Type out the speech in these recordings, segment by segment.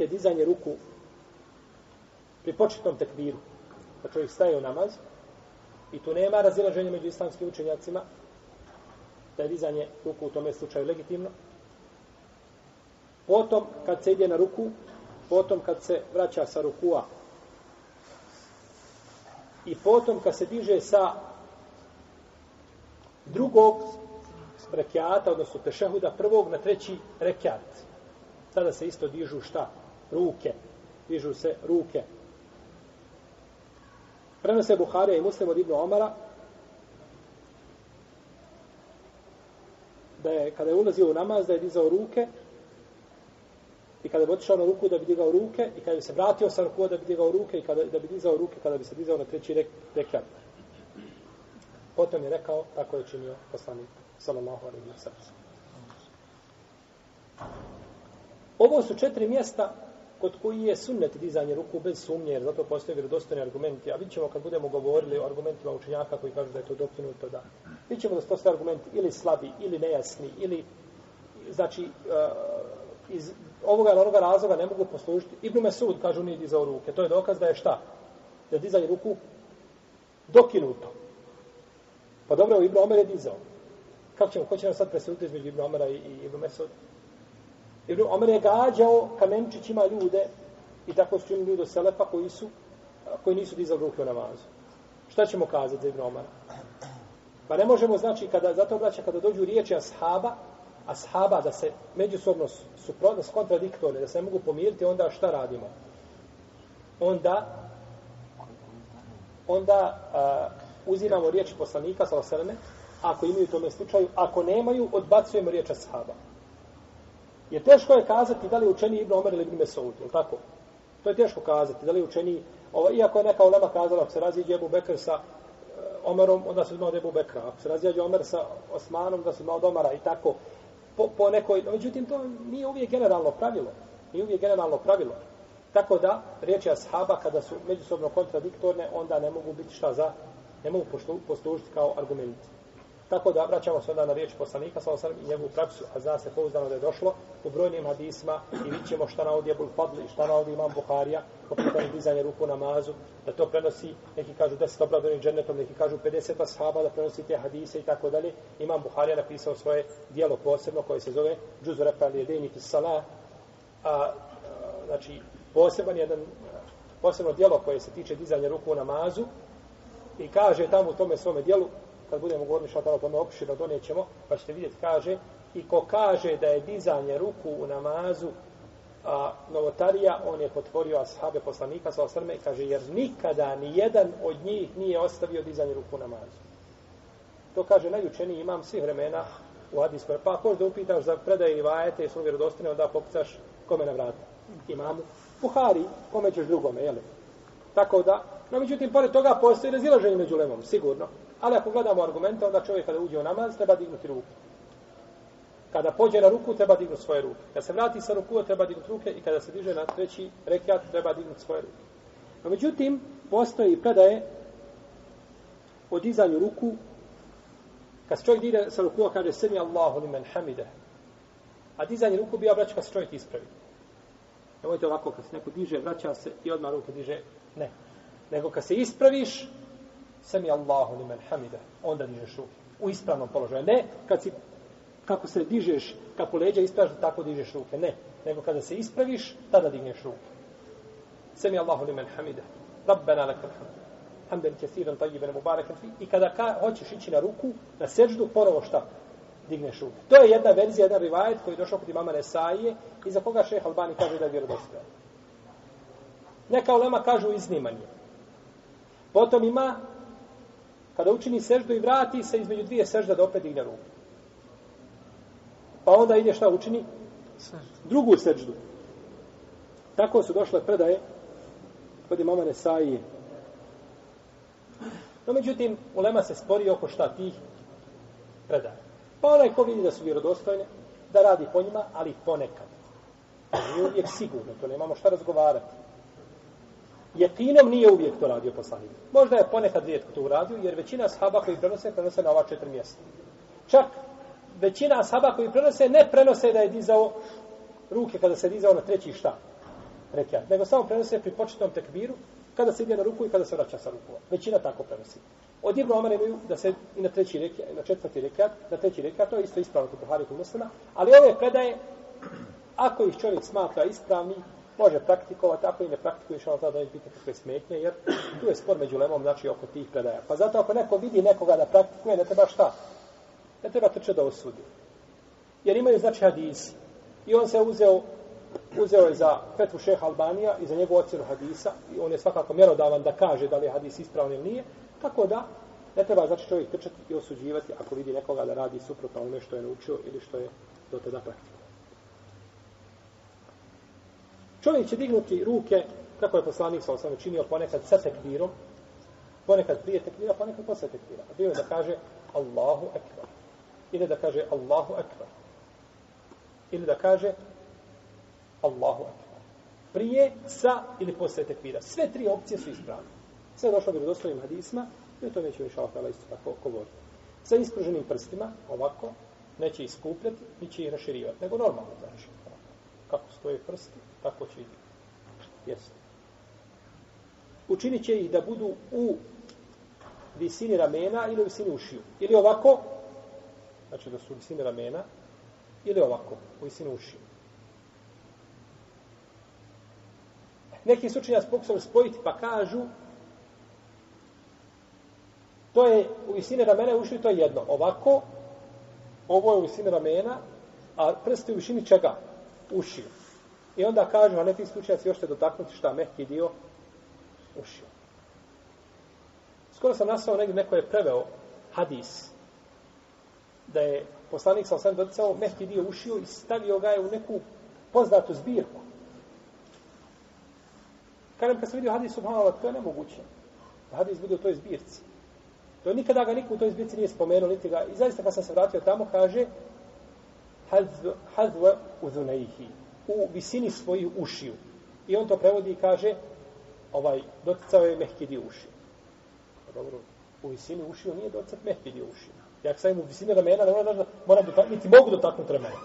je dizanje ruku pri početnom tekbiru. Da čovjek staje u namaz i tu nema razilaženja među islamskim učenjacima da je dizanje ruku u tome slučaju legitimno. Potom kad se ide na ruku, potom kad se vraća sa rukua i potom kad se diže sa drugog rekiata, odnosno tešehuda, prvog na treći rekiat. Sada se isto dižu šta? Ruke. Dižu se ruke. Prenose Buharija i Muslim od Ibnu Omara da je, kada je ulazio u namaz, da je dizao ruke i kada bi otišao na ruku da bi digao ruke i kada bi se vratio sa ruku da bi digao ruke i kada, da bi dizao ruke kada bi se dizao na treći rek, rekat. Potom je rekao, tako je činio poslanik, sallallahu alaihi wa sallam. Ovo su četiri mjesta kod koji je sunnet dizanje ruku bez sumnje, jer zato postoje vjerodostojni argumenti. A vidjet ćemo kad budemo govorili o argumentima učenjaka koji kažu da je to dokinuto, da. Vidjet ćemo da su to sve argumenti ili slabi, ili nejasni, ili, znači, uh, iz ovoga ili onoga razloga ne mogu poslužiti. Ibn Mesud, kažu, nije dizao ruke. To je dokaz da je šta? Da je dizanje ruku dokinuto. Pa dobro, Ibn Omer je dizao. Kako ćemo, ko će nam sad presuditi između Ibn Omera i, i Ibn Mesuda? Ibn Omer je gađao kamenčićima ljude i tako su im ljudi od Selefa koji su koji nisu dizali ruke u namazu. Šta ćemo kazati za Ibn Omara? Pa ne možemo, znači, kada, zato obraća, kada dođu riječi ashaba, ashaba da se međusobno suprotno, kontradiktorne, da se ne mogu pomiriti, onda šta radimo? Onda onda a, uzimamo riječi poslanika, sa oseleme, ako imaju u tome slučaju, ako nemaju, odbacujemo riječ ashaba. Jer teško je kazati da li je učeni Ibn Omer ili Ibn Mesaud, je tako? To je teško kazati, da li je učeni, ovo, iako je neka ulema kazala, ako se raziđe Ebu Bekr sa e, Omerom, onda se uzmao od Ebu Bekra. Ako se raziđe Omer sa Osmanom, da se uzmao od Omara i tako. Po, po nekoj, no, međutim, to nije uvijek generalno pravilo. Nije uvijek generalno pravilo. Tako da, riječi ashaba, kada su međusobno kontradiktorne, onda ne mogu biti šta za, ne mogu poslužiti kao argumenti. Tako da vraćamo se onda na riječ poslanika sa osam i njegovu praksu, a zna se pouzdano da je došlo u brojnim hadisma i vidjet ćemo šta navodi Ebul Fadli i šta navodi Imam Buharija po pitanju dizanja ruku namazu, da to prenosi, neki kažu 10 obradovnih džennetom, neki kažu 50 ashaba da prenosi te hadise i tako dalje. Imam Buharija napisao svoje dijelo posebno koje se zove Džuzu Refali Edeni Fisala, a, a, znači poseban jedan posebno dijelo koje se tiče dizanja ruku u namazu i kaže tamo u tome svome dijelu kad budemo govorili šta tamo tome opširno pa donećemo, pa ćete vidjeti, kaže, i ko kaže da je dizanje ruku u namazu a, novotarija, on je potvorio ashabe poslanika sa osrme kaže, jer nikada ni jedan od njih nije ostavio dizanje ruku u namazu. To kaže najučeniji imam svih vremena u hadisku. Pa ako da upitaš za predaje i vajete jesu su vjerodostine, onda pokucaš kome na vrata. Imamu. Buhari, kome ćeš drugome, jel? Tako da, no međutim, pored toga postoji razilaženje među lemom, sigurno. Ali ako gledamo argumente, onda čovjek kada uđe u namaz, treba dignuti ruku. Kada pođe na ruku, treba dignuti svoje ruke. Kada se vrati sa ruku, treba dignuti ruke i kada se diže na treći rekiat, treba dignuti svoje ruke. No, međutim, postoji predaje o dizanju ruku. Kad se čovjek dide sa ruku, kaže semi Allahu li men hamide. A dizanje ruku bi obraća kad se čovjek ispravi. Nemojte ovako, kad se neko diže, vraća se i odmah ruke diže. Ne. Nego kad se ispraviš, sami Allahu li men hamide, onda dižeš ruke. U ispravnom položaju. Ne, kad si, kako se dižeš, kako leđa ispraviš, tako dižeš ruke. Ne, nego kada se ispraviš, tada digneš ruke. Sami Allahu li men hamide. Rabbena lakal hamd. Hamden kesiran tajiben mubarakan fi. I kada ka, hoćeš ići na ruku, na seždu, ponovo šta? Digneš ruke. To je jedna verzija, jedan rivajet koji je došao kod imama Nesaije i za koga šeha Albani kaže da je vjerodostojan. Neka ulema kažu iznimanje. Potom ima kada učini seždu i vrati se između dvije sežda da opet digne ruku. Pa onda ide šta učini? Drugu seždu. Tako su došle predaje kod imama Nesaije. No, međutim, ulema se spori oko šta tih predaje. Pa onaj ko vidi da su vjerodostojne, da radi po njima, ali ponekad. Nije uvijek sigurno, to nemamo šta razgovarati. Jekinom nije uvijek to radio poslanik. Možda je ponekad rijetko to uradio, jer većina sahaba koji prenose, prenose na ova četiri mjesta. Čak većina sahaba koji prenose, ne prenose da je dizao ruke kada se dizao na treći šta. rekiat. Nego samo prenose pri početnom tekbiru, kada se ide na ruku i kada se vraća sa ruku. Većina tako prenosi. Od Ibn Omar imaju da se i na treći rekiat, na četvrti rekiat, na treći rekiat, to je isto ispravno kod Buhari kod Muslima, ali ove predaje, ako ih čovjek smatra ispravni, može praktikovati, ako i ne praktikuješ, ono da neće biti kakve smetnje, jer tu je spor među lemom, znači oko tih predaja. Pa zato ako neko vidi nekoga da praktikuje, ne treba šta? Ne treba trče da osudi. Jer imaju, znači, hadisi. I on se uzeo, uzeo je za Petru Šeha Albanija i za njegovu ocjenu hadisa. I on je svakako mjerodavan da kaže da li je hadis ispravan ili nije. Tako da, ne treba, znači, čovjek trčati i osuđivati ako vidi nekoga da radi suprotno ono što je naučio ili što je do tada praktikovao. Čovjek će dignuti ruke, kako je poslanik sa osam činio, ponekad sa tekbirom, ponekad prije tekbira, ponekad posle tekbira. A bio je da kaže Allahu ekber. Ili da kaže Allahu ekber. Ili da kaže Allahu ekber. Prije, sa ili posle tekbira. Sve tri opcije su ispravne. Sve došlo bi dostojim hadisma, i o tome ću još Allah isto tako govoriti. Sa ispruženim prstima, ovako, neće iskupljati, neće ih raširivati, nego normalno znači. Kako stoje prsti, tako će ih jesti. Učinit će ih da budu u visini ramena ili u visini ušiju. Ili ovako, znači da su u visini ramena, ili ovako, u visini ušiju. Neki su učinjac pokušali spojiti pa kažu to je u visini ramena i ušiju, to je jedno. Ovako, ovo je u visini ramena, a prsti u visini čega? Ušiju. I onda kažu, a ne ti slučajaci još te dotaknuti šta mehki dio ušio. Skoro sam nasao negdje, neko je preveo hadis da je poslanik sa osam doticao mehki dio ušio i stavio ga je u neku poznatu zbirku. Kažem, kad sam vidio hadis, subhanallah, to je nemoguće. Da hadis bude u toj zbirci. To nikada ga niko u toj zbirci nije spomenuo, niti ga. I zaista kad sam se vratio tamo, kaže Hazve uzunaihi u visini svojih ušiju. I on to prevodi i kaže, ovaj, doticao je mehki dio ušiju. Pa dobro, u visini ušiju nije doticat mehki dio ušiju. Ja sam im u visini ramena, ne mora da mora dotaknuti, niti mogu dotaknuti ramena.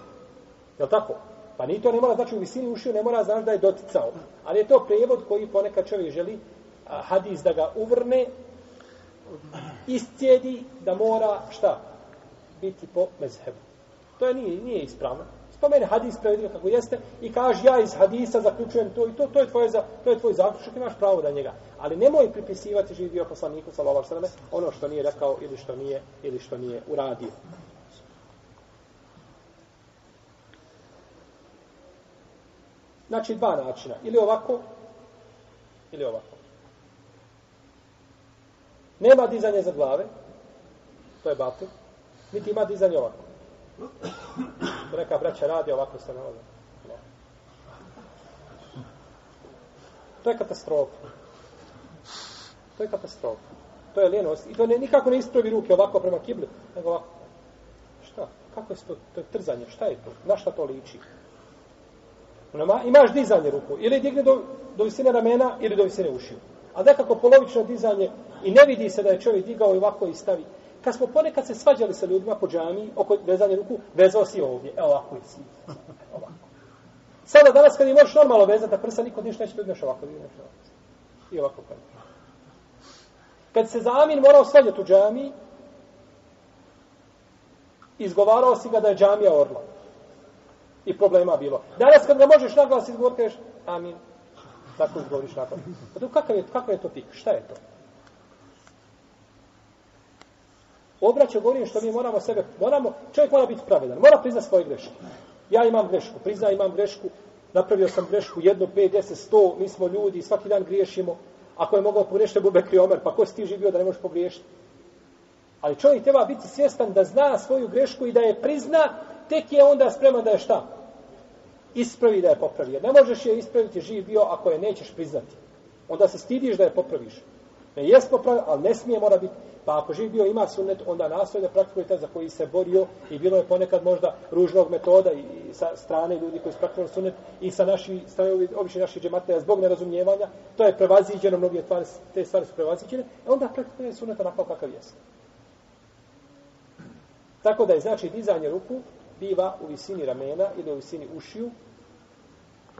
Jel tako? Pa ni to ne mora, znači u visini ušiju ne mora znaš da je doticao. Ali je to prevod koji ponekad čovjek želi a, hadis da ga uvrne, iscijedi da mora šta? Biti po mezhebu. To je nije, nije ispravno spomene hadis prevedi kako jeste i kaže ja iz hadisa zaključujem to i to, to je tvoje za to je tvoj zaključak, imaš pravo da njega. Ali nemoj pripisivati živi bio poslaniku sallallahu alejhi ve ono što nije rekao ili što nije ili što nije uradio. Znači dva načina, ili ovako ili ovako. Nema dizanja za glave, to je batil, niti ima dizanje ovako. To neka braća radi, ovako se nalaze. To je katastrofa. To je katastrofa. To je lijenost. I to ne, nikako ne ispravi ruke ovako prema kibli, nego ovako. Šta? Kako je to? To je trzanje. Šta je to? Na šta to liči? Nema, imaš dizanje ruku. Ili digne do, do visine ramena, ili do visine ušiju. A nekako polovično dizanje i ne vidi se da je čovjek digao i ovako i stavi kad smo ponekad se svađali sa ljudima po džami, oko vezanje ruku, vezao si ovdje. Evo ovako i si. Ovako. Sada danas kad je možeš normalno vezati na prsa, niko ništa neće ljudima ovako. I ovako kad. Kad se za Amin morao svađati u džami, izgovarao si ga da je džamija orla. I problema bilo. Danas kad ga možeš naglas izgovoriti, kažeš Amin. Tako izgovoriš nakon. Pa kakav je, kakav je to pik? Šta je to? Obraća govorim što mi moramo sebe, moramo, čovjek mora biti pravedan, mora priznati svoje greške. Ja imam grešku, prizna imam grešku, napravio sam grešku, jedno, pet, deset, sto, mi smo ljudi, svaki dan griješimo. Ako je mogao pogriješiti, bube kriomer, pa ko si ti živio da ne možeš pogriješiti? Ali čovjek treba biti svjestan da zna svoju grešku i da je prizna, tek je onda spreman da je šta? Ispravi da je popravi. Jer ne možeš je ispraviti živ bio ako je nećeš priznati. Onda se stidiš da je popraviš. Ne jesmo pravi, ali ne smije mora biti Pa ako živ bio ima sunnet, onda nastoje da praktikuje taj za koji se borio i bilo je ponekad možda ružnog metoda i sa strane ljudi koji su praktikovali sunnet i sa naši strane obični naših džemate zbog nerazumijevanja, to je prevaziđeno, mnogi stvari, te stvari su prevaziđene, e onda praktikuje sunnet onako kakav jeste. Tako da je znači dizanje ruku biva u visini ramena ili u visini ušiju,